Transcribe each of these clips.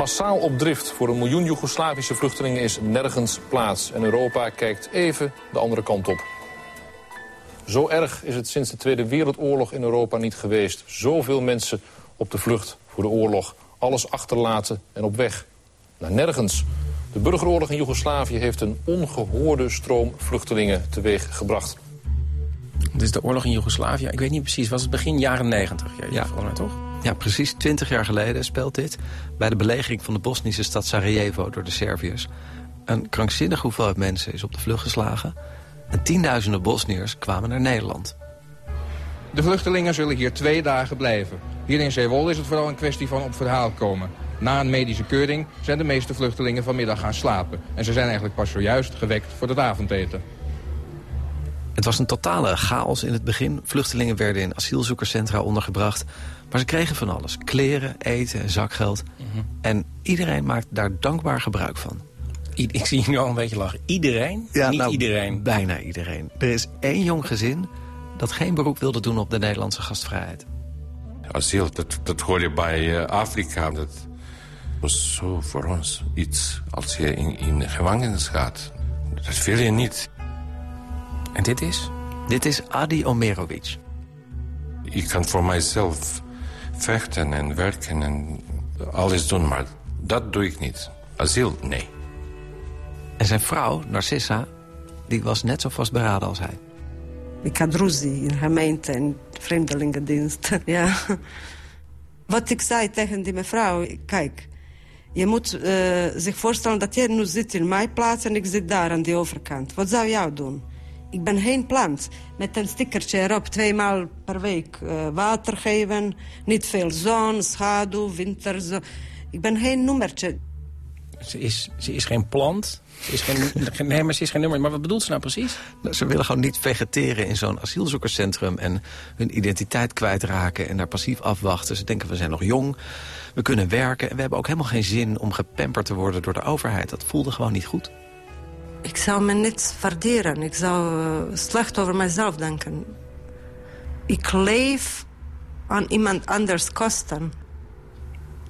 Massaal op drift voor een miljoen Joegoslavische vluchtelingen is nergens plaats. En Europa kijkt even de andere kant op. Zo erg is het sinds de Tweede Wereldoorlog in Europa niet geweest. Zoveel mensen op de vlucht voor de oorlog. Alles achterlaten en op weg. Naar nergens. De burgeroorlog in Joegoslavië heeft een ongehoorde stroom vluchtelingen teweeg gebracht. Dit is de oorlog in Joegoslavië. Ik weet niet precies, was het begin jaren negentig? Ja, ja. toch? Ja, precies. Twintig jaar geleden speelt dit. Bij de belegering van de Bosnische stad Sarajevo door de Serviërs. Een krankzinnig hoeveelheid mensen is op de vlucht geslagen. En tienduizenden Bosniërs kwamen naar Nederland. De vluchtelingen zullen hier twee dagen blijven. Hier in Zeewolde is het vooral een kwestie van op verhaal komen. Na een medische keuring zijn de meeste vluchtelingen vanmiddag gaan slapen. En ze zijn eigenlijk pas zojuist gewekt voor het avondeten. Het was een totale chaos in het begin. Vluchtelingen werden in asielzoekerscentra ondergebracht. Maar ze kregen van alles. Kleren, eten, zakgeld. Mhm. En iedereen maakt daar dankbaar gebruik van. ik zie je nu al een beetje lachen. Iedereen? Ja, Niet nou, iedereen? Bijna iedereen. Er is één jong gezin dat geen beroep wilde doen op de Nederlandse gastvrijheid. Asiel, dat, dat hoor je bij uh, Afrika. Dat was zo voor ons iets als je in, in de gevangenis gaat. Dat wil je niet. En dit is? Dit is Adi Omerovic. Ik kan voor mijzelf vechten en werken en alles doen, maar dat doe ik niet. Asiel, nee. En zijn vrouw, Narcissa, die was net zo vastberaden als hij. Ik had ruzie in gemeente en vreemdelingendienst. ja. Wat ik zei tegen die mevrouw, kijk... je moet uh, zich voorstellen dat jij nu zit in mijn plaats... en ik zit daar aan die overkant. Wat zou jou doen? Ik ben geen plant. Met een stickertje erop, tweemaal per week uh, water geven. Niet veel zon, schaduw, winter. Zo. Ik ben geen nummertje. Ze is, ze is geen plant. Ze is geen, nee, maar ze is geen nummer. Maar wat bedoelt ze nou precies? Nou, ze willen gewoon niet vegeteren in zo'n asielzoekerscentrum... en hun identiteit kwijtraken en daar passief afwachten. Ze denken, we zijn nog jong, we kunnen werken... en we hebben ook helemaal geen zin om gepamperd te worden door de overheid. Dat voelde gewoon niet goed. Ik zou me niet waarderen. Ik zou uh, slecht over mezelf denken. Ik leef aan iemand anders kosten.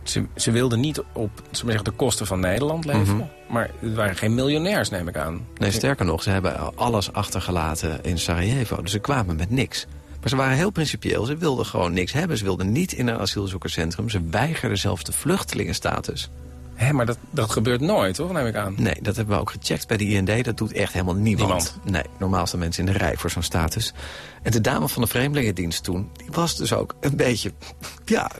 Ze, ze wilden niet op zeggen, de kosten van Nederland leven. Mhm. Maar het waren geen miljonairs, neem ik aan. Nee, sterker nog, ze hebben alles achtergelaten in Sarajevo. Dus ze kwamen met niks. Maar ze waren heel principieel. Ze wilden gewoon niks hebben. Ze wilden niet in een asielzoekerscentrum. Ze weigerden zelfs de vluchtelingenstatus. Hé, maar dat, dat gebeurt nooit, toch? Neem ik aan. Nee, dat hebben we ook gecheckt bij de IND. Dat doet echt helemaal niemand. niemand. Nee, normaal staan mensen in de rij voor zo'n status. En de dame van de Vreemdelingendienst toen... die was dus ook een beetje... ja,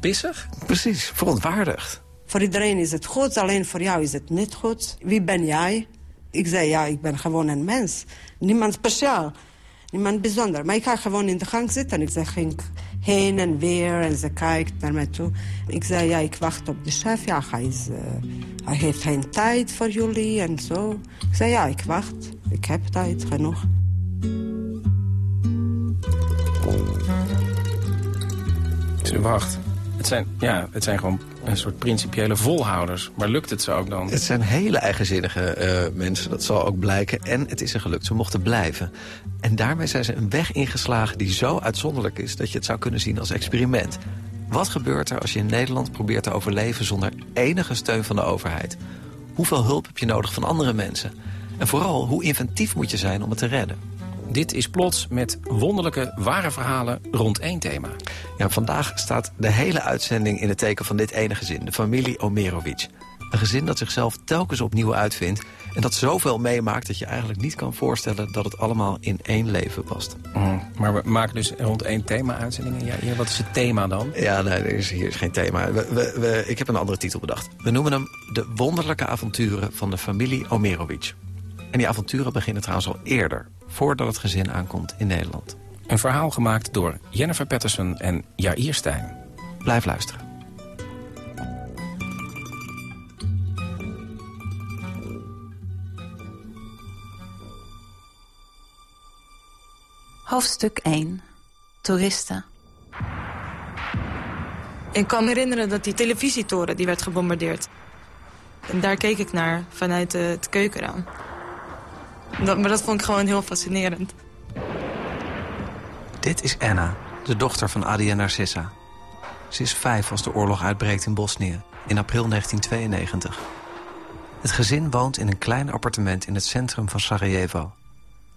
Pissig? Precies, verontwaardigd. Voor iedereen is het goed, alleen voor jou is het niet goed. Wie ben jij? Ik zei, ja, ik ben gewoon een mens. Niemand speciaal, niemand bijzonder. Maar ik ga gewoon in de gang zitten. Ik zeg, ging heen en weer en ze kijkt naar mij toe. Ik zei, ja, ik wacht op de chef. Ja, uh, hij heeft geen tijd voor jullie en zo. Ik zei, ja, ik wacht. Ik heb tijd genoeg. Ze wacht. Het zijn, ja, het zijn gewoon een soort principiële volhouders. Maar lukt het ze ook dan? Het zijn hele eigenzinnige uh, mensen, dat zal ook blijken. En het is er gelukt, ze mochten blijven. En daarmee zijn ze een weg ingeslagen die zo uitzonderlijk is... dat je het zou kunnen zien als experiment. Wat gebeurt er als je in Nederland probeert te overleven... zonder enige steun van de overheid? Hoeveel hulp heb je nodig van andere mensen? En vooral, hoe inventief moet je zijn om het te redden? Dit is Plots met wonderlijke, ware verhalen rond één thema. Ja, vandaag staat de hele uitzending in het teken van dit ene gezin, de familie Omerovic. Een gezin dat zichzelf telkens opnieuw uitvindt... en dat zoveel meemaakt dat je eigenlijk niet kan voorstellen... dat het allemaal in één leven past. Mm, maar we maken dus rond één thema uitzendingen. Ja, wat is het thema dan? Ja, nee, er is, hier is geen thema. We, we, we, ik heb een andere titel bedacht. We noemen hem De Wonderlijke Avonturen van de familie Omerovic. En die avonturen beginnen trouwens al eerder voordat het gezin aankomt in Nederland. Een verhaal gemaakt door Jennifer Patterson en Jair Stijn. Blijf luisteren. Hoofdstuk 1. Toeristen. Ik kan me herinneren dat die televisietoren die werd gebombardeerd. En daar keek ik naar vanuit het keukenraam. Dat, maar dat vond ik gewoon heel fascinerend. Dit is Anna, de dochter van Adi en Narcissa. Ze is vijf als de oorlog uitbreekt in Bosnië, in april 1992. Het gezin woont in een klein appartement in het centrum van Sarajevo.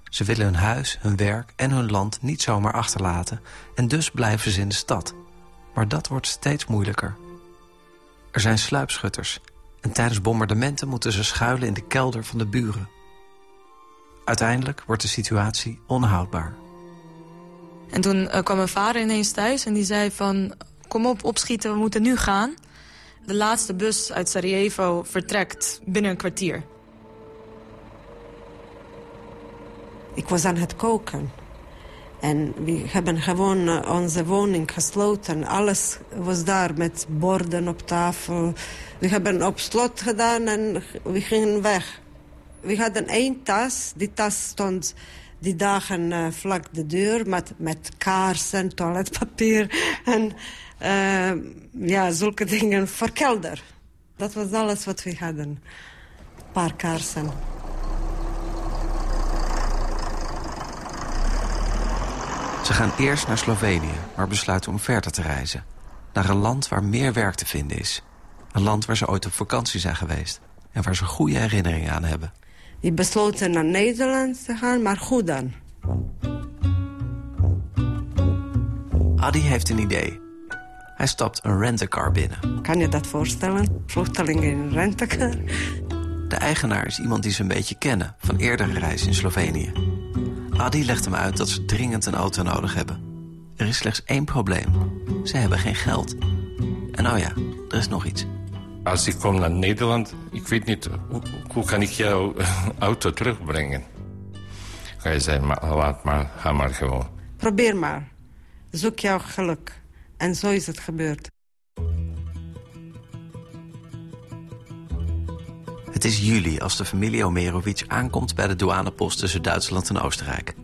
Ze willen hun huis, hun werk en hun land niet zomaar achterlaten... en dus blijven ze in de stad. Maar dat wordt steeds moeilijker. Er zijn sluipschutters en tijdens bombardementen moeten ze schuilen in de kelder van de buren. Uiteindelijk wordt de situatie onhoudbaar. En toen uh, kwam mijn vader ineens thuis en die zei van... kom op, opschieten, we moeten nu gaan. De laatste bus uit Sarajevo vertrekt binnen een kwartier. Ik was aan het koken. En we hebben gewoon uh, onze woning gesloten. Alles was daar met borden op tafel. We hebben op slot gedaan en we gingen weg. We hadden één tas. Die tas stond die dagen uh, vlak de deur met, met kaarsen, toiletpapier en uh, ja, zulke dingen voor kelder. Dat was alles wat we hadden. Een paar kaarsen. Ze gaan eerst naar Slovenië, maar besluiten om verder te reizen. Naar een land waar meer werk te vinden is. Een land waar ze ooit op vakantie zijn geweest. En waar ze goede herinneringen aan hebben. We besloten naar Nederland te gaan, maar goed dan. Adi heeft een idee. Hij stapt een rentecar binnen. Kan je dat voorstellen? Vluchtelingen in een rentecar? De eigenaar is iemand die ze een beetje kennen... van eerdere reizen in Slovenië. Adi legt hem uit dat ze dringend een auto nodig hebben. Er is slechts één probleem. Ze hebben geen geld. En oh ja, er is nog iets. Als ik kom naar Nederland, ik weet niet, hoe, hoe kan ik jouw auto terugbrengen? Ga je zeggen, maar, laat maar, ga maar gewoon. Probeer maar. Zoek jouw geluk. En zo is het gebeurd. Het is juli als de familie Omerovic aankomt bij de douanepost tussen Duitsland en Oostenrijk.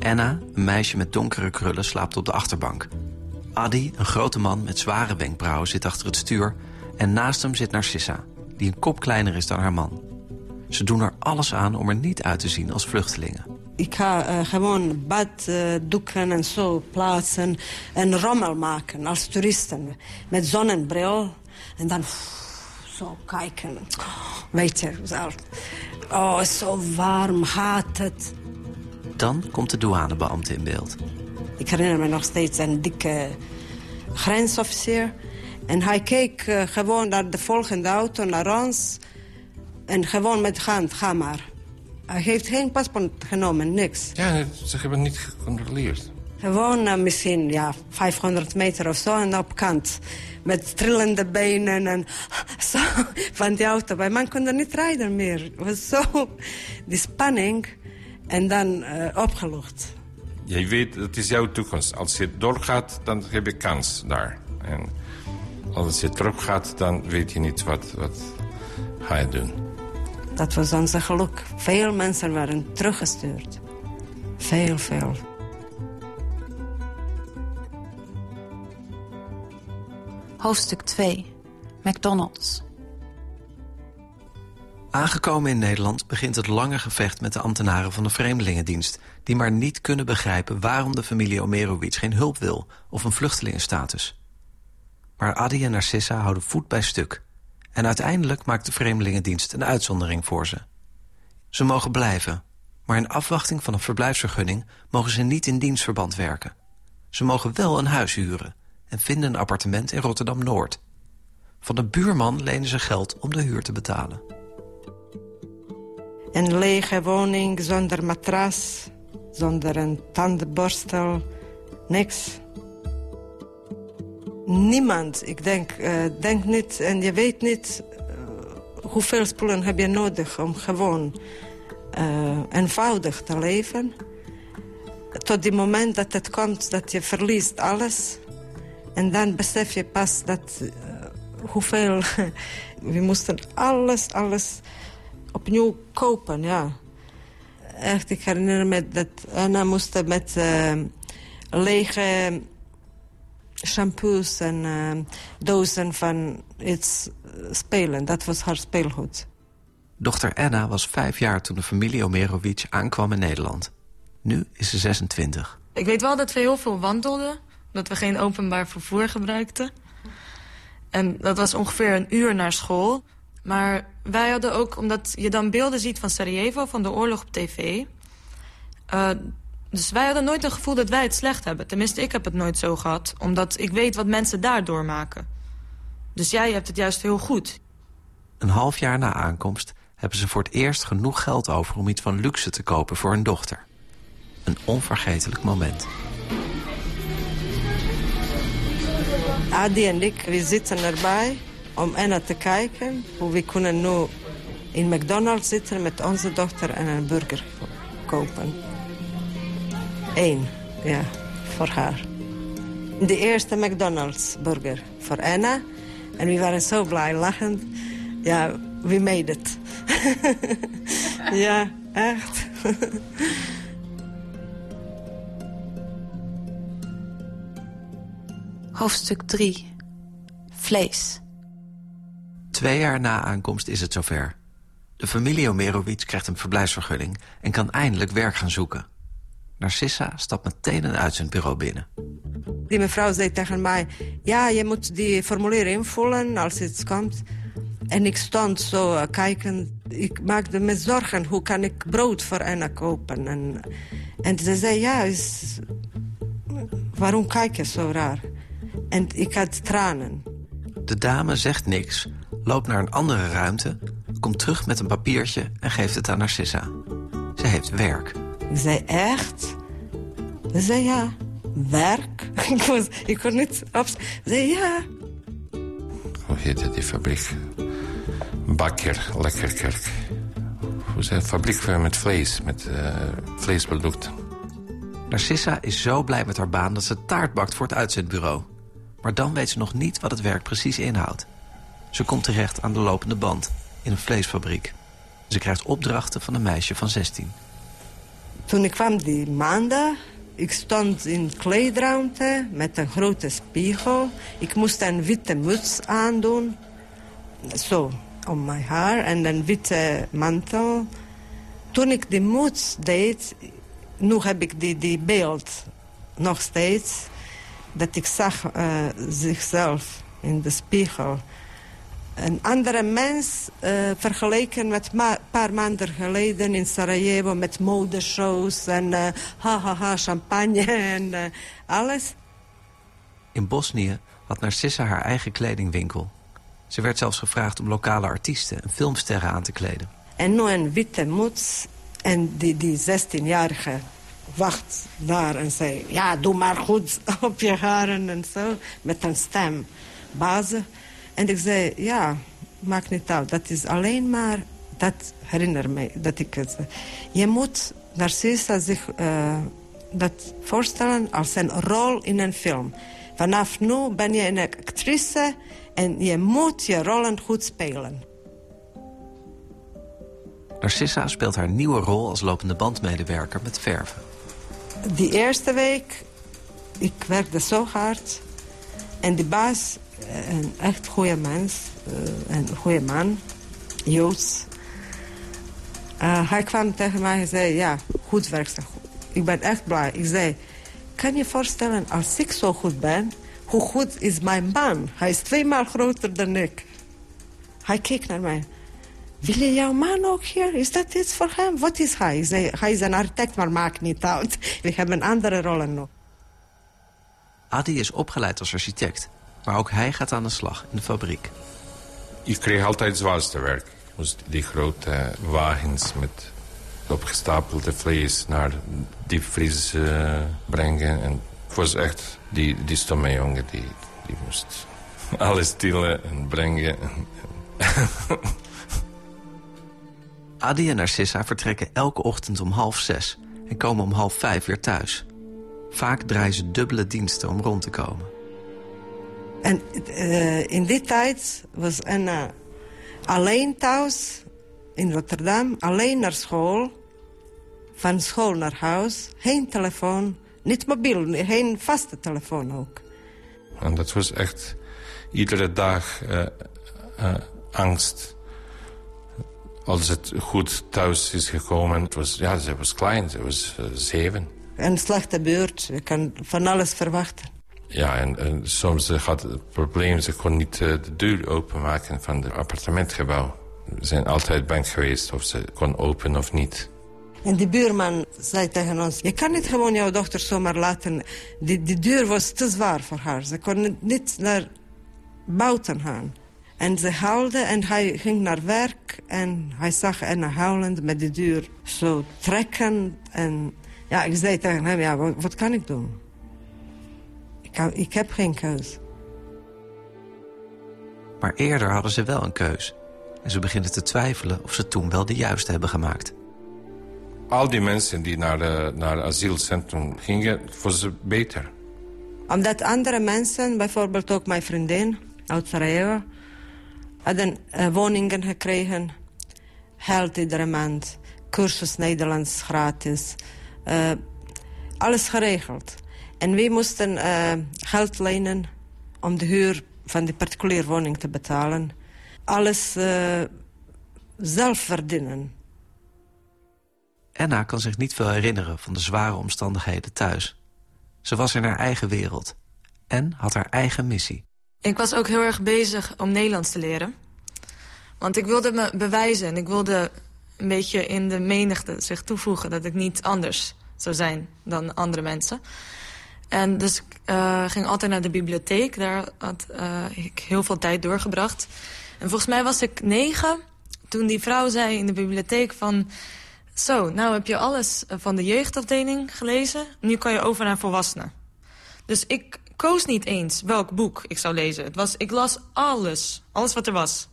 Anna, een meisje met donkere krullen, slaapt op de achterbank. Adi, een grote man met zware wenkbrauwen, zit achter het stuur... en naast hem zit Narcissa, die een kop kleiner is dan haar man. Ze doen er alles aan om er niet uit te zien als vluchtelingen. Ik ga uh, gewoon baddoeken uh, en zo plaatsen en rommel maken als toeristen. Met zonnebril en dan zo kijken. Weet je. Oh, zo warm, haat het. Dan komt de douanebeambte in beeld. Ik herinner me nog steeds een dikke grensofficier. En hij keek uh, gewoon naar de volgende auto, naar ons. En gewoon met hand, ga maar. Hij heeft geen paspoort genomen, niks. Ja, ze hebben niet gecontroleerd. Gewoon uh, misschien ja, 500 meter of zo en op kant. Met trillende benen en zo van die auto. Wij man kon er niet rijden meer. Het was zo die spanning en dan uh, opgelucht. Jij weet, het is jouw toekomst. Als je doorgaat, dan heb je kans daar. En als je teruggaat, dan weet je niet wat, wat ga je doen. Dat was onze geluk. Veel mensen waren teruggestuurd. Veel, veel. Hoofdstuk 2. McDonald's. Aangekomen in Nederland begint het lange gevecht met de ambtenaren van de Vreemdelingendienst... die maar niet kunnen begrijpen waarom de familie Omerovic geen hulp wil... of een vluchtelingenstatus. Maar Adi en Narcissa houden voet bij stuk... en uiteindelijk maakt de Vreemdelingendienst een uitzondering voor ze. Ze mogen blijven, maar in afwachting van een verblijfsvergunning... mogen ze niet in dienstverband werken. Ze mogen wel een huis huren en vinden een appartement in Rotterdam-Noord. Van de buurman lenen ze geld om de huur te betalen. Een lege woning zonder matras, zonder een tandenborstel, niks. Niemand, ik denk, uh, niet en je weet niet uh, hoeveel spullen heb je nodig om gewoon uh, eenvoudig te leven. Tot die moment dat het komt dat je verliest alles. En dan besef je pas dat hoeveel... we moesten alles, alles opnieuw kopen, ja. Echt, ik herinner me dat Anna moest met lege shampoos en uh, dozen van iets spelen. Dat was haar speelgoed. Dochter Anna was vijf jaar toen de familie Omerovic aankwam in Nederland. Nu is ze 26. Ik weet wel dat we heel veel wandelden dat we geen openbaar vervoer gebruikten. En dat was ongeveer een uur naar school. Maar wij hadden ook, omdat je dan beelden ziet van Sarajevo, van de oorlog op tv... Uh, dus wij hadden nooit een gevoel dat wij het slecht hebben. Tenminste, ik heb het nooit zo gehad. Omdat ik weet wat mensen daar doormaken. Dus jij hebt het juist heel goed. Een half jaar na aankomst hebben ze voor het eerst genoeg geld over... om iets van luxe te kopen voor hun dochter. Een onvergetelijk moment. Adi en ik, we zitten erbij om Anna te kijken... hoe we kunnen nu in McDonald's zitten met onze dochter en een burger kopen. Eén, ja, voor haar. De eerste McDonald's burger voor Anna. En we waren zo blij, lachend. Ja, we made it. ja, echt. Hoofdstuk 3. Vlees. Twee jaar na aankomst is het zover. De familie Omerowitz krijgt een verblijfsvergunning... en kan eindelijk werk gaan zoeken. Narcissa stapt meteen een uitzendbureau binnen. Die mevrouw zei tegen mij... ja, je moet die formulier invullen als het komt. En ik stond zo uh, kijken. Ik maakte me zorgen, hoe kan ik brood voor Anna kopen? En, en ze zei, ja, is, waarom kijk je zo raar? En ik had tranen. De dame zegt niks, loopt naar een andere ruimte... komt terug met een papiertje en geeft het aan Narcissa. Ze heeft werk. Ik zei, echt? Ze zei, ja. Werk? ik, was, ik kon niet op... Ze zei, ja. Hoe heet die fabriek? Bakker, Lekkerkerk. Hoe het? Fabriek met vlees, met uh, vleesproducten. Narcissa is zo blij met haar baan dat ze taart bakt voor het uitzendbureau. Maar dan weet ze nog niet wat het werk precies inhoudt. Ze komt terecht aan de lopende band in een vleesfabriek. Ze krijgt opdrachten van een meisje van 16. Toen ik kwam die maandag, ik stond in kleedruimte met een grote spiegel. Ik moest een witte muts aandoen. Zo, om mijn haar en een witte mantel. Toen ik die muts deed, nu heb ik die, die beeld nog steeds... dat ik zag uh, zichzelf in de spiegel een andere mens uh, vergeleken met een paar maanden geleden in Sarajevo... met modeshows en uh, ha, ha, ha, champagne en uh, alles. In Bosnië had Narcissa haar eigen kledingwinkel. Ze werd zelfs gevraagd om lokale artiesten en filmsterren aan te kleden. En nu een witte muts en die, die 16-jarige wacht daar en zei... ja, doe maar goed op je haren en zo, met een stem. Bazen. En ik zei, ja, maakt niet uit. Dat is alleen maar, dat herinner mij dat ik het... Je moet Narcissa zich uh, dat voorstellen als een rol in een film. Vanaf nu ben je een actrice en je moet je rollen goed spelen. Narcissa speelt haar nieuwe rol als lopende bandmedewerker met verven. Die eerste week, ik werkte zo hard. En de baas een echt goede mens, uh, een goede man, Joods. Uh, hij kwam tegen mij en zei, ja, goed werk. Ik ben echt blij. Ik zei, kan je voorstellen, als ik zo goed ben... hoe goed is mijn man? Hij is tweemaal groter dan ik. Hij keek naar mij. Wil je jouw man ook hier? Is dat iets voor hem? Wat is hij? Zei, hij is een architect, maar maakt niet uit. We hebben andere rollen nog. Adi is opgeleid als architect. Maar ook hij gaat aan de slag in de fabriek. Ik kreeg altijd zwaarste werk. Ik moest die grote wagens met opgestapelde vlees naar diepvries uh, brengen. En het was echt die, die stomme jongen die, die moest alles tillen en brengen. Adi en Narcissa vertrekken elke ochtend om half zes... en komen om half vijf weer thuis. Vaak draaien ze dubbele diensten om rond te komen. En uh, in die tijd was Anna alleen thuis in Rotterdam, alleen naar school. Van school naar huis, geen telefoon, niet mobiel, geen vaste telefoon ook. En dat was echt iedere dag uh, uh, angst. Als het goed thuis is gekomen, het was, ja, ze was klein, ze was zeven. Een slechte beurt, je kan van alles verwachten. Ja, en, en soms had het probleem, ze kon niet de deur openmaken van het appartementgebouw. Ze zijn altijd bang geweest of ze kon open of niet. En die buurman zei tegen ons... je kan niet gewoon jouw dochter zomaar laten. Die, die deur was te zwaar voor haar. Ze kon niet naar buiten gaan. En ze huilde en hij ging naar werk. En hij zag Anna huilend met de deur zo trekken. En ja, ik zei tegen hem, ja, wat kan ik doen? Ik, ik heb geen keus. Maar eerder hadden ze wel een keus. En ze beginnen te twijfelen of ze toen wel de juiste hebben gemaakt. Al die mensen die naar, de, naar het asielcentrum gingen, was het beter. Omdat andere mensen, bijvoorbeeld ook mijn vriendin uit Sarajevo... hadden uh, woningen gekregen, geld iedere maand... cursus Nederlands gratis, uh, alles geregeld. En wij moesten uh, geld lenen om de huur van de particuliere woning te betalen. Alles zelf verdienen. Anna kan zich niet veel herinneren van de zware omstandigheden thuis. Ze was in haar eigen wereld en had haar eigen missie. Ik was ook heel erg bezig om Nederlands te leren. Want ik wilde me bewijzen en ik wilde een beetje in de menigte zich toevoegen... dat ik niet anders zou zijn dan andere mensen. En dus ik uh, ging altijd naar de bibliotheek. Daar had uh, ik heel veel tijd doorgebracht. En volgens mij was ik negen toen die vrouw zei in de bibliotheek van... Zo, nou heb je alles van de jeugdafdeling gelezen. Nu kan je over naar volwassenen. Dus ik koos niet eens welk boek ik zou lezen. Het was, ik las alles. Alles wat er was.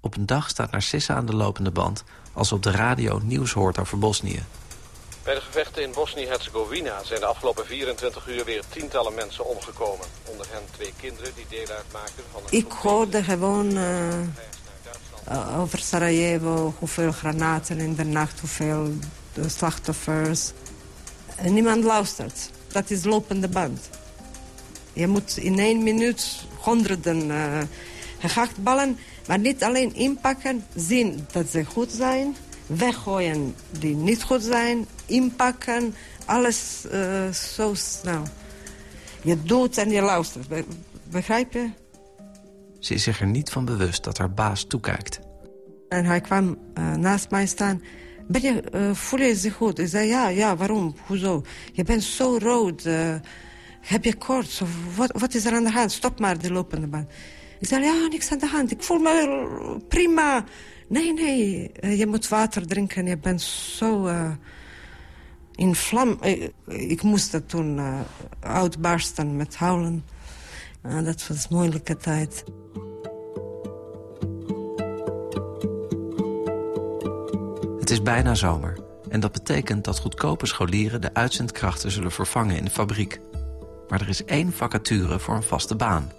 Op een dag staat Narcissa aan de lopende band... als op de radio nieuws hoort over Bosnië. Bij de gevechten in Bosnië-Herzegovina zijn de afgelopen 24 uur weer tientallen mensen omgekomen. Onder hen twee kinderen die deel uitmaken van een... Ik hoorde gewoon uh, over Sarajevo, hoeveel granaten in de nacht, hoeveel slachtoffers. En niemand luistert. Dat is lopende band. Je moet in één minuut honderden uh, gehaktballen, maar niet alleen inpakken, zien dat ze goed zijn, weggooien die niet goed zijn, inpakken, alles uh, zo snel. Je doet en je luistert, Be begrijp je? Ze is zich er niet van bewust dat haar baas toekijkt. En hij kwam uh, naast mij staan. Ben je, uh, voel je zich goed? Ik zei, ja, ja, waarom? Hoezo? Je bent zo rood. Heb je koorts? Wat, wat is er aan de hand? Stop maar de lopende band. Ik zei, ja, niks aan de hand. Ik voel me prima. Nee, nee, je moet water drinken. Je bent zo in vlam. Ik, ik moest dat toen uitbarsten met huilen. dat was een moeilijke tijd. Het is bijna zomer en dat betekent dat goedkope scholieren de uitzendkrachten zullen vervangen in de fabriek. Maar er is één vacature voor een vaste baan.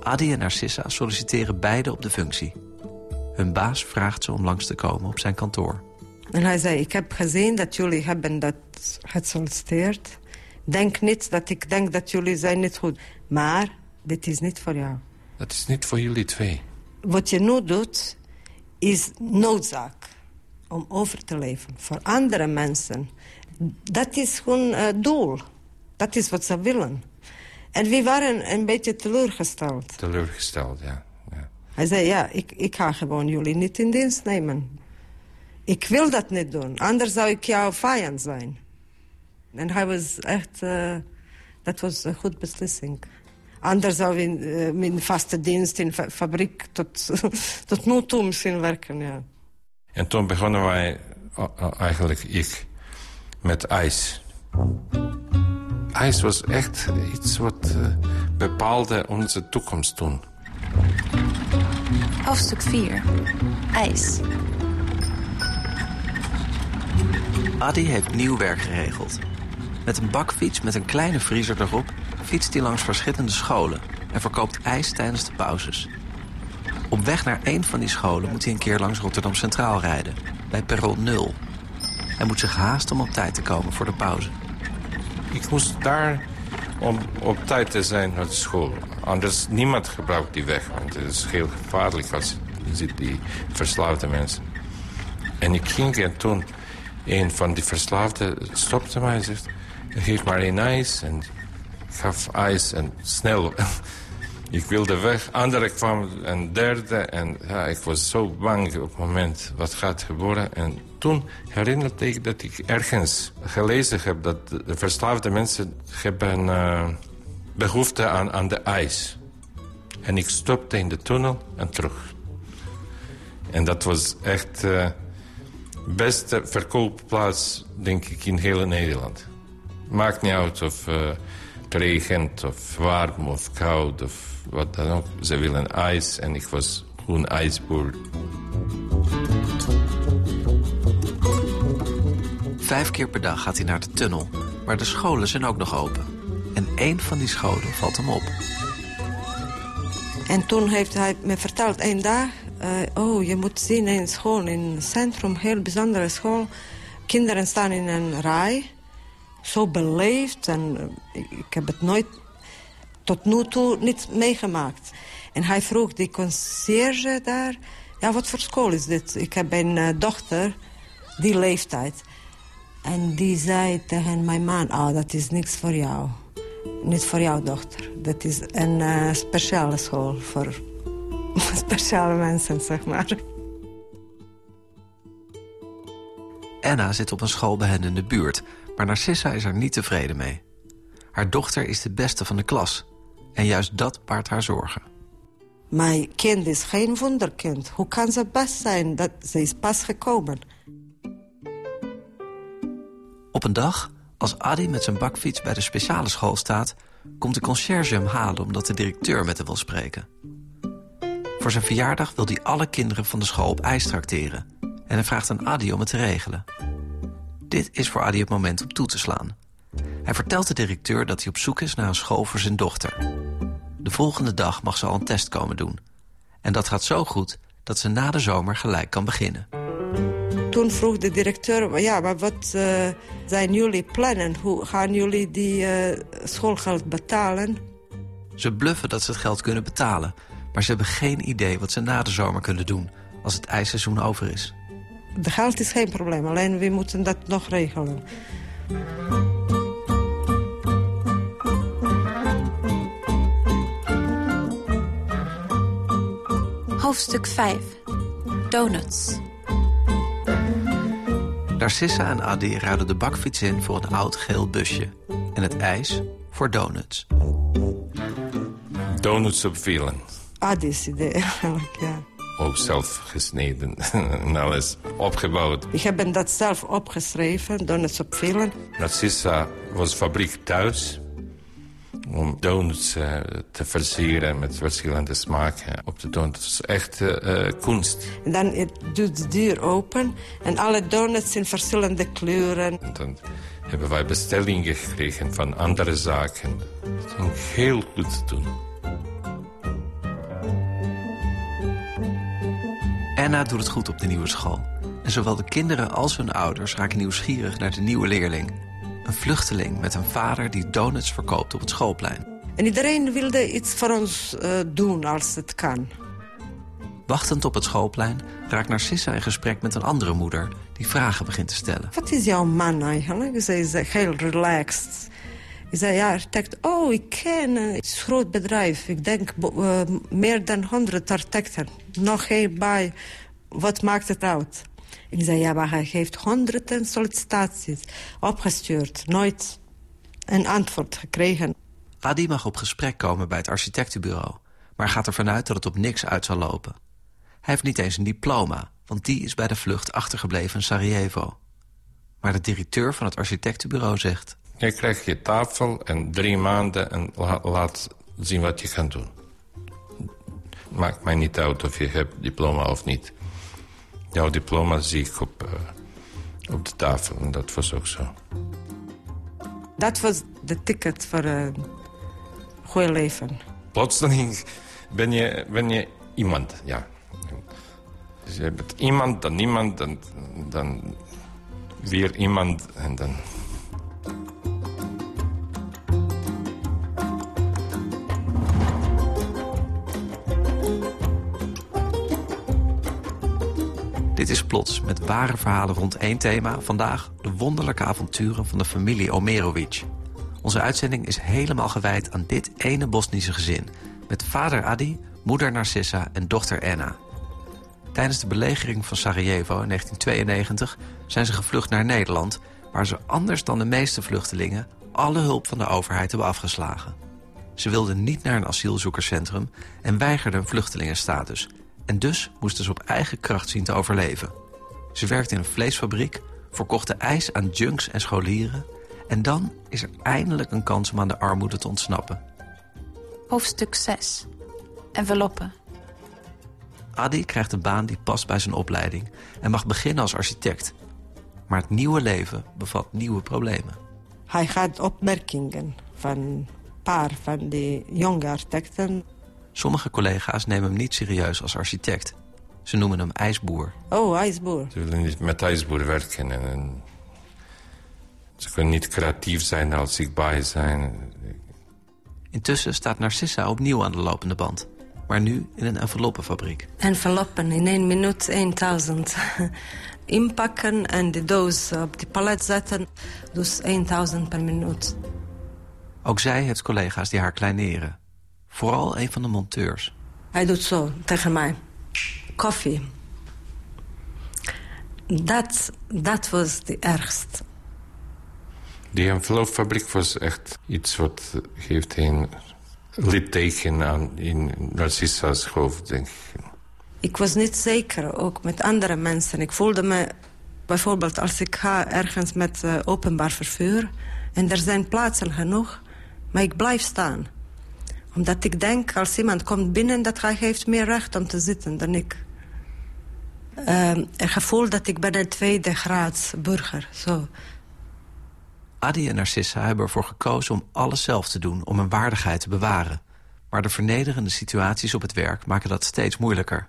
Adi en Narcissa solliciteren beide op de functie. Hun baas vraagt ze om langs te komen op zijn kantoor. En hij zei, ik heb gezien dat jullie hebben dat gesolliciteerd. Denk niet dat ik denk dat jullie zijn niet goed. Maar dit is niet voor jou. Dat is niet voor jullie twee. Wat je nu doet, is noodzaak om over te leven. Voor andere mensen. Dat is hun uh, doel. Dat is wat ze willen. En we waren een beetje teleurgesteld. Teleurgesteld, ja. Hij zei, ja, ik, ik ga gewoon jullie niet in dienst nemen. Ik wil dat niet doen, anders zou ik jouw vijand zijn. En hij was echt... Uh, dat was een goede beslissing. Anders zou we in, uh, in vaste dienst in fa fabriek tot, tot nu toe misschien werken, ja. En toen begonnen wij, eigenlijk ik, met ijs. IJs was echt iets wat uh, bepaalde onze toekomst toen. Hoofdstuk 4. IJs. Adi heeft nieuw werk geregeld. Met een bakfiets met een kleine vriezer erop... fietst hij langs verschillende scholen... en verkoopt ijs tijdens de pauzes. Op weg naar een van die scholen moet hij een keer langs Rotterdam Centraal rijden. Bij perron 0. Hij moet zich haasten om op tijd te komen voor de pauze. Ik moest daar om op tijd te zijn naar school. Anders niemand gebruikt die weg. Want het is heel gevaarlijk als je ziet die verslaafde mensen. En ik ging en toen een van die verslaafden stopte mij en zegt... geef maar een ijs. En gaf ijs en snel. ik wilde weg, andere kwam en derde. En ja, ik was zo bang op het moment wat gaat gebeuren. En toen herinnerde ik dat ik ergens gelezen heb... dat de verslaafde mensen hebben uh, behoefte aan, aan de ijs. En ik stopte in de tunnel en terug. En dat was echt de uh, beste verkoopplaats, denk ik, in heel Nederland. Maakt niet uit of uh, regent of warm of koud of wat dan ook. Ze willen ijs en ik was gewoon ijsboer. Vijf keer per dag gaat hij naar de tunnel, maar de scholen zijn ook nog open. En één van die scholen valt hem op. En toen heeft hij me verteld, één dag... Uh, oh, je moet zien in school, in het centrum, heel bijzondere school. Kinderen staan in een rij, zo beleefd. En uh, ik heb het nooit tot nu toe niet meegemaakt. En hij vroeg die conciërge daar... Ja, wat voor school is dit? Ik heb een uh, dochter, die leeftijd. En die zei tegen mijn man... Oh, dat is niks voor jou. Niet voor jouw dochter. Dat is een uh, speciale school voor speciale mensen, zeg maar. Anna zit op een school bij hen in de buurt... maar Narcissa is er niet tevreden mee. Haar dochter is de beste van de klas... En juist dat baart haar zorgen. Mijn kind is geen wonderkind. Hoe kan ze best zijn dat ze is pas gekomen? Op een dag, als Adi met zijn bakfiets bij de speciale school staat... komt de conciërge hem halen omdat de directeur met hem wil spreken. Voor zijn verjaardag wil hij alle kinderen van de school op ijs trakteren... en hij vraagt aan Adi om het te regelen. Dit is voor Adi het moment om toe te slaan. Hij vertelt de directeur dat hij op zoek is naar een school voor zijn dochter. De volgende dag mag ze al een test komen doen. En dat gaat zo goed dat ze na de zomer gelijk kan beginnen. Toen vroeg de directeur, ja, maar wat uh, zijn jullie plannen? Hoe gaan jullie die uh, schoolgeld betalen? Ze bluffen dat ze het geld kunnen betalen. Maar ze hebben geen idee wat ze na de zomer kunnen doen... als het ijsseizoen over is. De geld is geen probleem, alleen we moeten dat nog regelen. Hoofdstuk 5. Donuts. Narcissa en Adi ruilen de bakfiets in voor een oud geel busje. En het ijs voor donuts. Donuts op vielen. Adi's idee eigenlijk, ja. Ook zelf gesneden en alles opgebouwd. Ik heb dat zelf opgeschreven, donuts op vielen. Narcissa was fabriek thuis om donuts uh, te versieren met verschillende smaken op de donuts. Het is echt uh, kunst. En dan doet de deur open en alle donuts in verschillende kleuren. En dan hebben wij bestellingen gekregen van andere zaken. Het ging heel goed te doen. Anna doet het goed op de nieuwe school. En zowel de kinderen als hun ouders raken nieuwsgierig naar de nieuwe leerling. Een vluchteling met een vader die donuts verkoopt op het schoolplein. En iedereen wilde iets voor ons uh, doen als het kan. Wachtend op het schoolplein raakt Narcissa in gesprek met een andere moeder... die vragen begint te stellen. Wat is jouw man eigenlijk? Ze is heel relaxed. Ik zei, ja, architect. Oh, ik ken een groot bedrijf. Ik denk uh, meer dan 100 architecten. Nog geen bij. Wat maakt het uit? Ik zei, ja, maar hij heeft honderden sollicitaties opgestuurd. Nooit een antwoord gekregen. Adi mag op gesprek komen bij het architectenbureau... maar gaat ervan uit dat het op niks uit zal lopen. Hij heeft niet eens een diploma, want die is bij de vlucht achtergebleven in Sarajevo. Maar de directeur van het architectenbureau zegt... Je krijgt je tafel en drie maanden en laat zien wat je kan doen. Maakt mij niet uit of je hebt diploma of niet. Jouw diploma zie ik op, uh, op de tafel en dat was ook zo. Dat was de ticket voor een goede leven. Plotseling ben je, ben je iemand, ja. Dus je bent iemand, dan niemand, dan, dan weer iemand en dan... Dit is Plots, met ware verhalen rond één thema. Vandaag de wonderlijke avonturen van de familie Omerovic. Onze uitzending is helemaal gewijd aan dit ene Bosnische gezin... met vader Adi, moeder Narcissa en dochter Anna. Tijdens de belegering van Sarajevo in 1992 zijn ze gevlucht naar Nederland... waar ze anders dan de meeste vluchtelingen alle hulp van de overheid hebben afgeslagen. Ze wilden niet naar een asielzoekerscentrum en weigerden vluchtelingenstatus. En dus moesten ze op eigen kracht zien te overleven. Ze werkte in een vleesfabriek, verkochten ijs aan junks en scholieren... en dan is er eindelijk een kans om aan de armoede te ontsnappen. Hoofdstuk 6. Enveloppen. Adi krijgt een baan die past bij zijn opleiding... en mag beginnen als architect. Maar het nieuwe leven bevat nieuwe problemen. Hij gaat opmerkingen van een paar van die jonge architecten. Sommige collega's nemen hem niet serieus als architect. Ze noemen hem ijsboer. Oh, ijsboer. Ze willen niet met ijsboer werken. En, en ze kunnen niet creatief zijn als zichtbaar zijn. Intussen staat Narcissa opnieuw aan de lopende band. Maar nu in een enveloppenfabriek. Enveloppen in één minuut 1000. Inpakken en de doos op die palet zetten. Dus 1000 per minuut. Ook zij heeft collega's die haar kleineren. Vooral een van de monteurs. Hij doet zo tegen mij. Koffie. Dat, dat was de ergste. Die envelopfabriek was echt iets wat geeft een litteken aan in Narcissa's hoofd, denk ik. Ik was niet zeker, ook met andere mensen. Ik voelde me, bijvoorbeeld als ik ga ergens met uh, openbaar vervoer... en er zijn plaatsen genoeg, maar ik blijf staan. Omdat ik denk, als iemand komt binnen... dat hij heeft meer recht om te zitten dan ik. Uh, een gevoel dat ik ben een tweede graads burger, zo. Adi en Narcissa hebben ervoor gekozen om alles zelf te doen... om hun waardigheid te bewaren. Maar de vernederende situaties op het werk maken dat steeds moeilijker.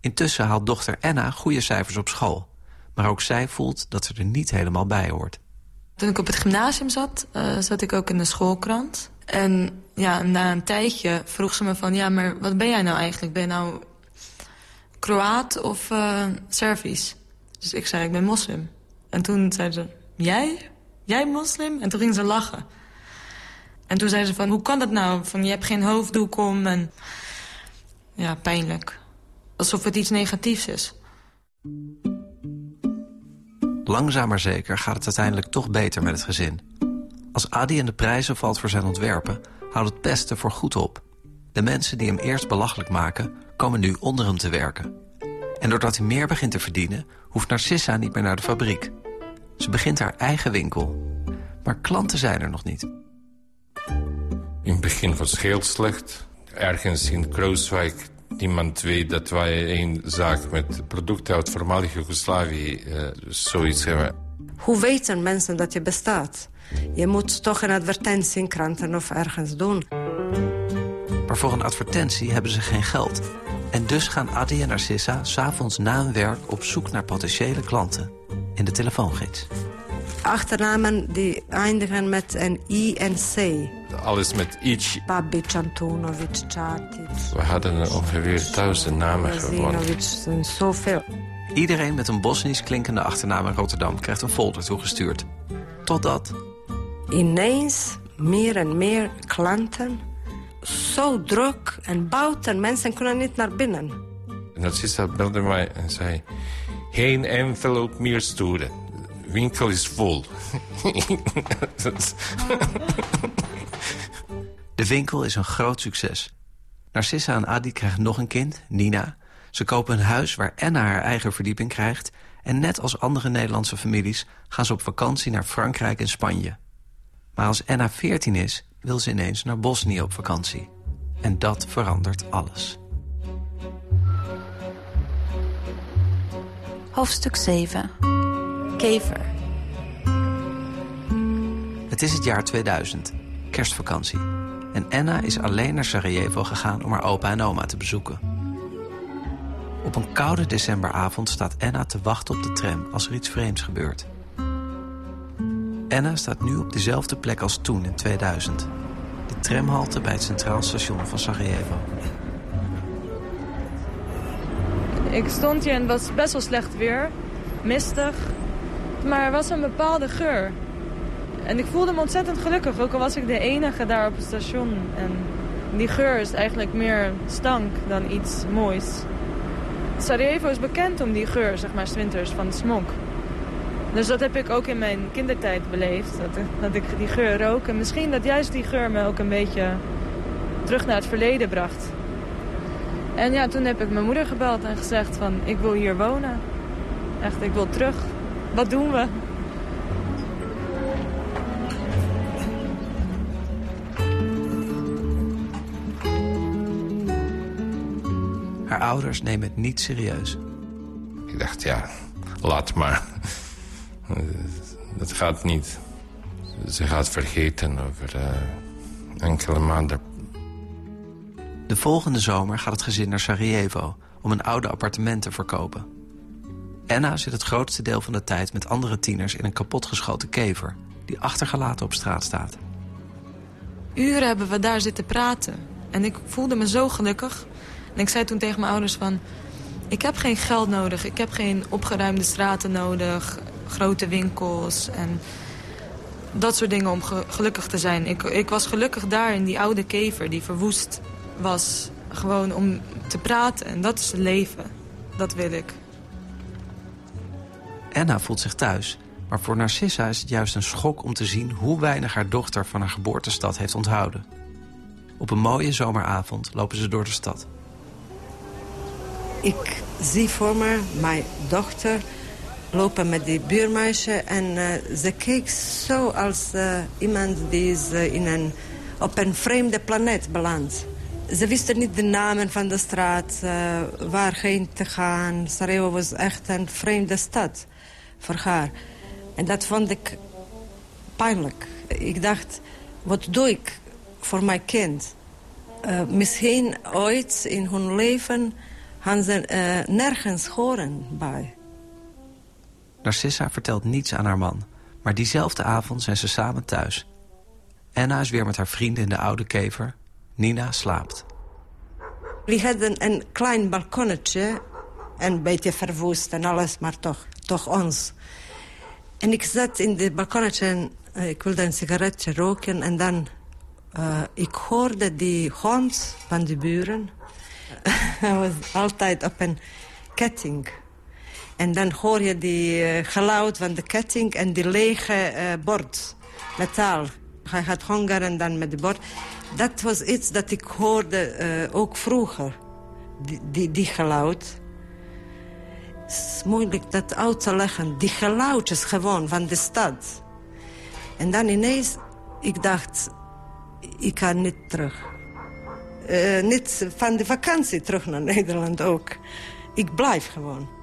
Intussen haalt dochter Anna goede cijfers op school. Maar ook zij voelt dat ze er niet helemaal bij hoort. Toen ik op het gymnasium zat, uh, zat ik ook in de schoolkrant. En ja, na een tijdje vroeg ze me van... ja, maar wat ben jij nou eigenlijk? Ben je nou Kroaat of uh, Servisch? Dus ik zei, ik ben moslim. En toen zei ze, jij? Jij moslim? En toen ging ze lachen. En toen zei ze van, hoe kan dat nou? Van, je hebt geen hoofddoek om en... Ja, pijnlijk. Alsof het iets negatiefs is. Langzaam maar zeker gaat het uiteindelijk toch beter met het gezin. Als Adi in de prijzen valt voor zijn ontwerpen... houdt het pesten voor goed op. De mensen die hem eerst belachelijk maken... komen nu onder hem te werken. En doordat hij meer begint te verdienen... hoeft Narcissa niet meer naar de fabriek. Ze begint haar eigen winkel. Maar klanten zijn er nog niet. In het begin was het heel slecht. Ergens in Krooswijk niemand weet dat wij een zaak met producten uit voormalige Joegoslavië uh, zoiets hebben. Hoe weten mensen dat je bestaat? Je moet toch een advertentie in kranten of ergens doen. Maar voor een advertentie hebben ze geen geld. En dus gaan Adi en Narcissa s'avonds na hun werk op zoek naar potentiële klanten. In de telefoongids. Achternamen die eindigen met een I en C. Alles met iets. Babic, Antonovic, Čatic. We hadden ongeveer duizend namen gewonnen. zoveel. Iedereen met een Bosnisch klinkende achternaam in Rotterdam krijgt een folder toegestuurd. Totdat... Ineens meer en meer klanten. Zo druk en buiten. Mensen kunnen niet naar binnen. Narcissa belde mij en zei... Geen envelop meer sturen. Winkel is vol. De winkel is een groot succes. Narcissa en Adi krijgen nog een kind, Nina. Ze kopen een huis waar Anna haar eigen verdieping krijgt... en net als andere Nederlandse families gaan ze op vakantie naar Frankrijk en Spanje. Maar als Anna 14 is, wil ze ineens naar Bosnië op vakantie. En dat verandert alles. Hoofdstuk 7. Kever. Het is het jaar 2000, kerstvakantie. En Anna is alleen naar Sarajevo gegaan om haar opa en oma te bezoeken. Op een koude decemberavond staat Anna te wachten op de tram als er iets vreemds gebeurt. Anna staat nu op dezelfde plek als toen in 2000. De tramhalte bij het centraal station van Sarajevo. Ik stond hier en het was best wel slecht weer. Mistig. Maar er was een bepaalde geur. En ik voelde me ontzettend gelukkig, ook al was ik de enige daar op het station. En die geur is eigenlijk meer stank dan iets moois. Sarajevo is bekend om die geur, zeg maar, winters van de smok. Dus dat heb ik ook in mijn kindertijd beleefd, dat, dat ik die geur rook. En misschien dat juist die geur me ook een beetje terug naar het verleden bracht. En ja, toen heb ik mijn moeder gebeld en gezegd van, ik wil hier wonen. Echt, ik wil terug. Wat doen we? Haar ouders nemen het niet serieus. Ik dacht, ja, laat maar. Dat gaat niet. Ze gaat vergeten over uh, enkele maanden. De volgende zomer gaat het gezin naar Sarajevo... om een oude appartement te verkopen. Anna zit het grootste deel van de tijd met andere tieners... in een kapotgeschoten kever die achtergelaten op straat staat. Uren hebben we daar zitten praten. En ik voelde me zo gelukkig. En ik zei toen tegen mijn ouders van... ik heb geen geld nodig, ik heb geen opgeruimde straten nodig... grote winkels en dat soort dingen om gelukkig te zijn. Ik, ik was gelukkig daar in die oude kever die verwoest was. Gewoon om te praten en dat is het leven. Dat wil ik. Anna voelt zich thuis. Maar voor Narcissa is het juist een schok om te zien... hoe weinig haar dochter van haar geboortestad heeft onthouden. Op een mooie zomeravond lopen ze door de stad. Ik zie voor me mijn dochter lopen met die buurmeisje... en uh, ze keek zo als uh, iemand die is in een, op een vreemde planeet belandt. Ze wisten niet de namen van de straat, waarheen te gaan. Sarajevo was echt een vreemde stad voor haar. En dat vond ik pijnlijk. Ik dacht, wat doe ik voor mijn kind? misschien ooit in hun leven gaan ze nergens horen bij. Narcissa vertelt niets aan haar man. Maar diezelfde avond zijn ze samen thuis. Anna is weer met haar vrienden in de oude kever. Nina slaapt. We hadden een klein balkonnetje. Een beetje verwoest en alles, maar toch, toch ons. En ik zat in het balkonnetje en uh, ik wilde een sigaretje roken. En dan, uh, ik hoorde die hond van de buren hij was altijd op een ketting. En dan hoor je die uh, geluid van de ketting en die lege uh, bord, metaal. Hij had honger en dan met de bord. Dat was iets dat ik hoorde uh, ook vroeger, die, die, geluid. Het is moeilijk dat uit te leggen. Die geluidjes gewoon van de stad. En dan ineens, ik dacht, ik kan niet terug niet van de vakantie terug naar Nederland ook. Ik blijf gewoon.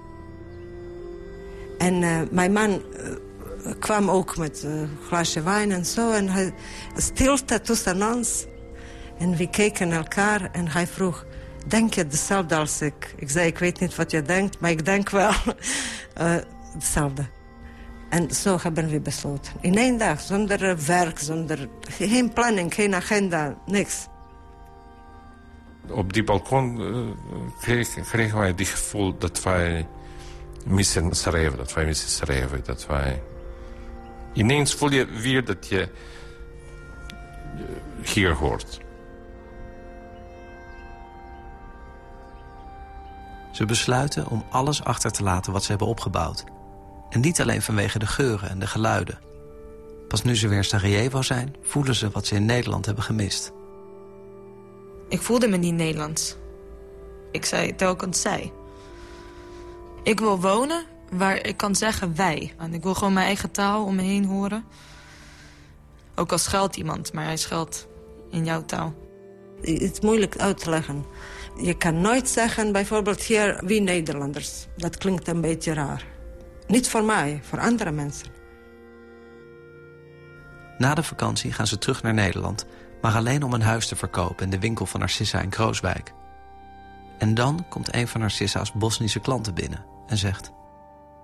En uh, mijn man uh, kwam ook met een glaasje wijn en zo. En hij stilte tussen ons. En we keken elkaar en hij vroeg... Denk je hetzelfde als ik? Ik zei, ik weet niet wat je denkt, maar ik denk wel hetzelfde. En zo hebben we besloten. In één dag, zonder werk, zonder geen planning, geen agenda, niks op die balkon uh, kregen wij het gevoel dat wij missen Sarajevo. Dat wij missen Sarajevo. Dat wij... Ineens voel je weer dat je hier hoort. Ze besluiten om alles achter te laten wat ze hebben opgebouwd. En niet alleen vanwege de geuren en de geluiden. Pas nu ze weer Sarajevo zijn, voelen ze wat ze in Nederland hebben gemist. Ik voelde me niet Nederlands. Ik zei telkens zij. Ik wil wonen waar ik kan zeggen wij. En ik wil gewoon mijn eigen taal om me heen horen. Ook al schuilt iemand, maar hij schuilt in jouw taal. Het is moeilijk uit te leggen. Je kan nooit zeggen, bijvoorbeeld hier, wie Nederlanders. Dat klinkt een beetje raar. Niet voor mij, voor andere mensen. Na de vakantie gaan ze terug naar Nederland maar alleen om een huis te verkopen in de winkel van Narcissa in Krooswijk. En dan komt een van Narcissa's Bosnische klanten binnen en zegt...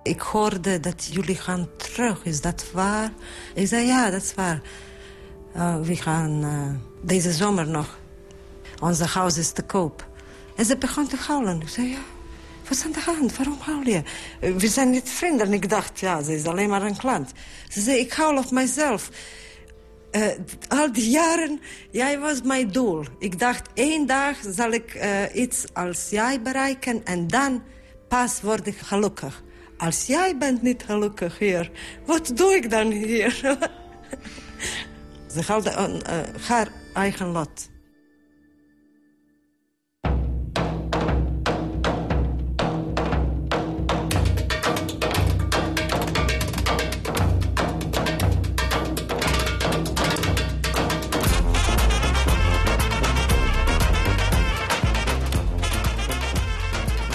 Ik hoorde dat jullie gaan terug, is dat waar? Ik zei, ja, dat is waar. Uh, we gaan uh, deze zomer nog. Onze huis is te koop. En ze begon te huilen. Ik zei, ja, wat is aan de hand? Waarom huil je? Eh, We zijn niet vrienden. En ik dacht, ja, ze is alleen maar een klant. Ze zei, ik hou op mijzelf. Eh, al die jaren, jij was mijn doel. Ik dacht, één dag zal ik eh, iets als jij bereiken... en dan pas word ik gelukkig. Als jij bent niet gelukkig hier, wat doe ik dan hier? Ze een, eh, haar eigen lot.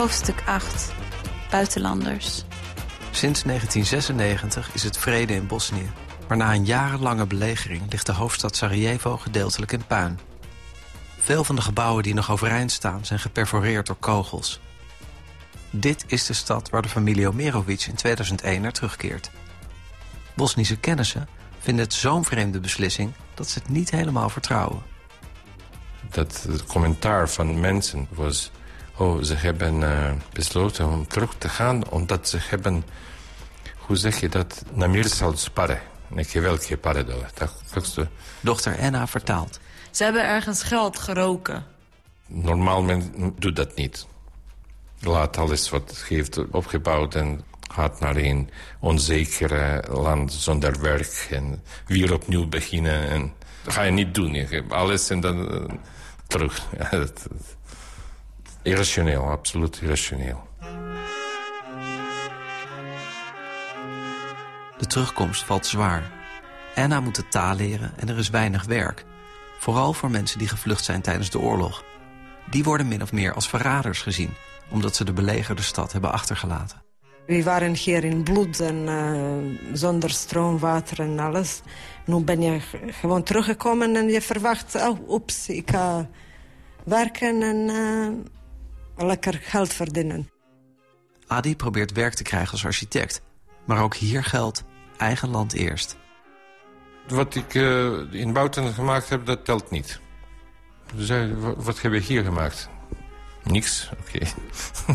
Hoofdstuk 8. Buitenlanders. Sinds 1996 is het vrede in Bosnië. Maar na een jarenlange belegering ligt de hoofdstad Sarajevo gedeeltelijk in puin. Veel van de gebouwen die nog overeind staan zijn geperforeerd door kogels. Dit is de stad waar de familie Omerovic in 2001 naar terugkeert. Bosnische kennissen vinden het zo'n vreemde beslissing dat ze het niet helemaal vertrouwen. Dat het commentaar van mensen was... oh, ze hebben eh, besloten om terug te gaan... omdat ze hebben, hoe zeg je dat, namir zal kako se to- Dochter Enna vertaalt. Ze hebben ergens geld geroken. Normaal men doet dat niet. Laat alles wat heeft opgebouwd en gaat naar een onzeker land zonder werk en weer opnieuw beginnen. En dat ga je niet doen. Je alles en dan eh, terug. Irrationeel, absoluut irrationeel. De terugkomst valt zwaar. Anna moet de taal leren en er is weinig werk. Vooral voor mensen die gevlucht zijn tijdens de oorlog. Die worden min of meer als verraders gezien... omdat ze de belegerde stad hebben achtergelaten. We waren hier in bloed en eh, zonder stroom, water en alles. Nu ben je gewoon teruggekomen en je verwacht... oh, oeps, ik ga werken en eh, lekker geld verdienen. Adi probeert werk te krijgen als architect. Maar ook hier geldt eigen land eerst. Wat ik eh, in Bouten gemaakt heb, dat telt niet. Zei, "Wa- wat heb je hier gemaakt? Niks, oké.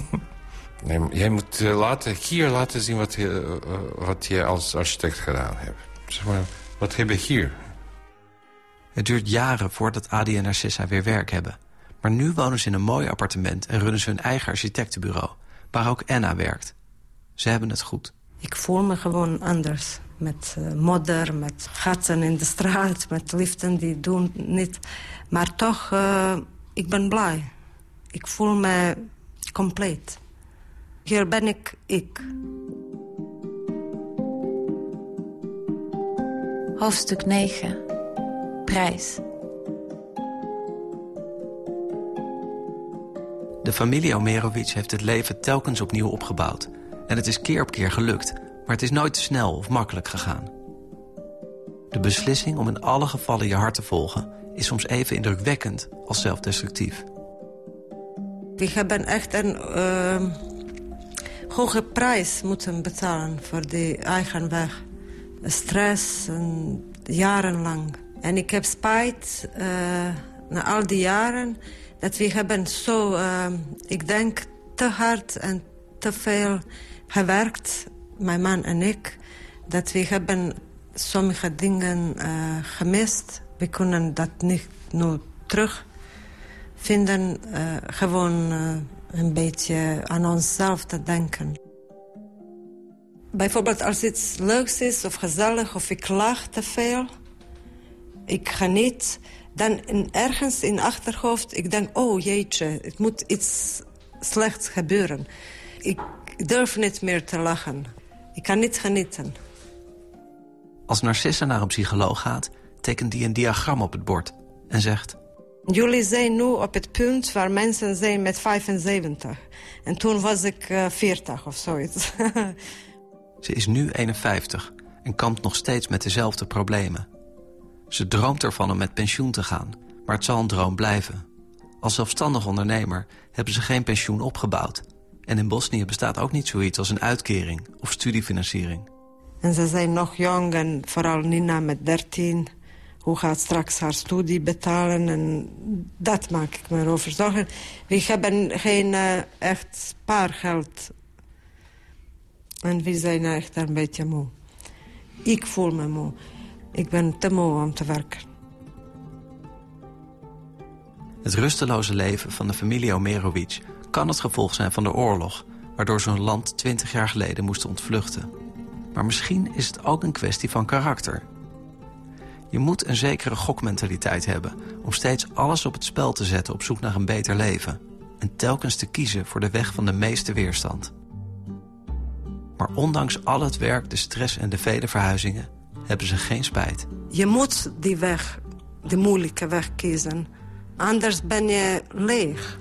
nee, jij moet eh, laten, hier laten zien wat je, eh, wat je als architect gedaan hebt. Zeg maar, wat heb je hier? Het duurt jaren voordat Adi en Narcissa weer werk hebben. Maar nu wonen ze in een mooi appartement en runnen ze hun eigen architectenbureau... waar ook Anna werkt. Ze hebben het goed. Ik voel me gewoon anders. Met eh, modder, met gaten in de straat, met liften die doen niet. Maar toch, eh, ik ben blij. Ik voel me compleet. Hier ben ik ik. Hoofdstuk 9. Prijs. De familie Omerovic heeft het leven telkens opnieuw opgebouwd. En het is keer op keer gelukt, maar het is nooit te snel of makkelijk gegaan. De beslissing om in alle gevallen je hart te volgen... is soms even indrukwekkend als zelfdestructief. We hebben echt een eh, hoge prijs moeten betalen voor die eigen weg. Stress, en jarenlang. En ik heb spijt eh, na al die jaren dat we hebben zo, eh, ik denk, te hard en te veel gewerkt, mijn man en ik, dat we hebben sommige dingen eh, gemist. We kunnen dat niet nu terug vinden eh, gewoon eh, een beetje aan onszelf te denken. Bijvoorbeeld als iets leuks is of gezellig of ik lach te veel, ik geniet, dan in, ergens in achterhoofd, ik denk, oh jeetje, het moet iets slechts gebeuren. Ik durf niet meer te lachen. Ik kan niet genieten. Als Narcissa naar een psycholoog gaat, tekent die een diagram op het bord... en zegt... Jullie zijn nu op het punt waar mensen zijn met 75. En toen was ik eh, 40 of zoiets. Ze is nu 51 en kampt nog steeds met dezelfde problemen. Ze droomt ervan om met pensioen te gaan, maar het zal een droom blijven. Als zelfstandig ondernemer hebben ze geen pensioen opgebouwd. En in Bosnië bestaat ook niet zoiets als een uitkering of studiefinanciering. en ze zijn nog jong en vooral Nina met 13. Hoe gaat straks haar studie betalen? En dat maak ik me over zorgen. We hebben geen uh, echt spaargeld. En we zijn echt een beetje moe. Ik voel me moe. Ik ben te moe om te werken. Het rusteloze leven van de familie Omerovic kan het gevolg zijn van de oorlog... waardoor zo'n land twintig jaar geleden moest ontvluchten. Maar misschien is het ook een kwestie van karakter. Je moet een zekere gokmentaliteit hebben... om steeds alles op het spel te zetten op zoek naar een beter leven... en telkens te kiezen voor de weg van de meeste weerstand. Maar ondanks al het werk, de stress en de vele verhuizingen... hebben ze geen spijt. Je moet die weg, de moeilijke weg kiezen. Anders ben je leeg.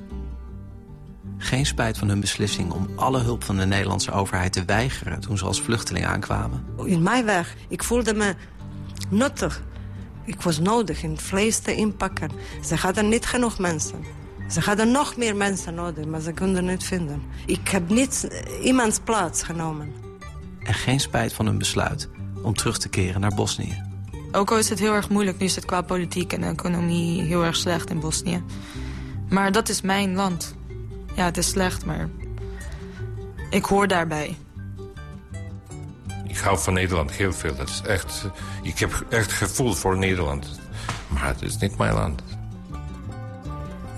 Geen spijt van hun beslissing om alle hulp van de Nederlandse overheid te weigeren... toen ze als vluchteling aankwamen. In mijn weg. Ik voelde me nuttig. Ik was nodig in vlees te inpakken. Ze hadden niet genoeg mensen. Ze hadden nog meer mensen nodig, maar ze konden niet vinden. Ik heb niet iemands plaats genomen. En geen spijt van hun besluit om terug te keren naar Bosnië. Ook al is het heel erg moeilijk, nu is het qua politiek en economie heel erg slecht in Bosnië. Maar dat is mijn land. Ja, het is slecht, maar ik hoor daarbij. Ik hou van Nederland heel veel. Dat is echt, ik heb echt gevoel voor Nederland. Maar het is niet mijn land.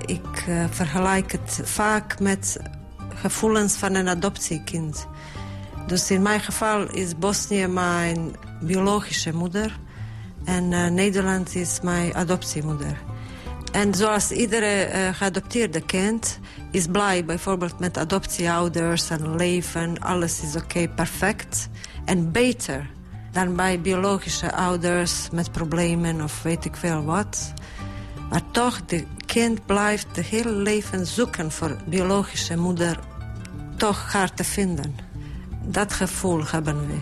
Ik uh, vergelijk het vaak met gevoelens van een adoptiekind. Dus in mijn geval is Bosnië mijn biologische moeder... en uh, Nederland is mijn adoptiemoeder. En zoals iedere uh, geadopteerde kind is blij bijvoorbeeld met adoptieouders en leven. Alles is oké, okay, perfect. En beter dan bij biologische ouders met problemen of weet ik veel wat. Maar toch, de kind blijft het hele leven zoeken voor biologische moeder. Toch haar te vinden. Dat gevoel hebben we.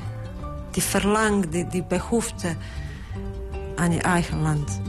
Die verlang, die, die behoefte aan je eigen land.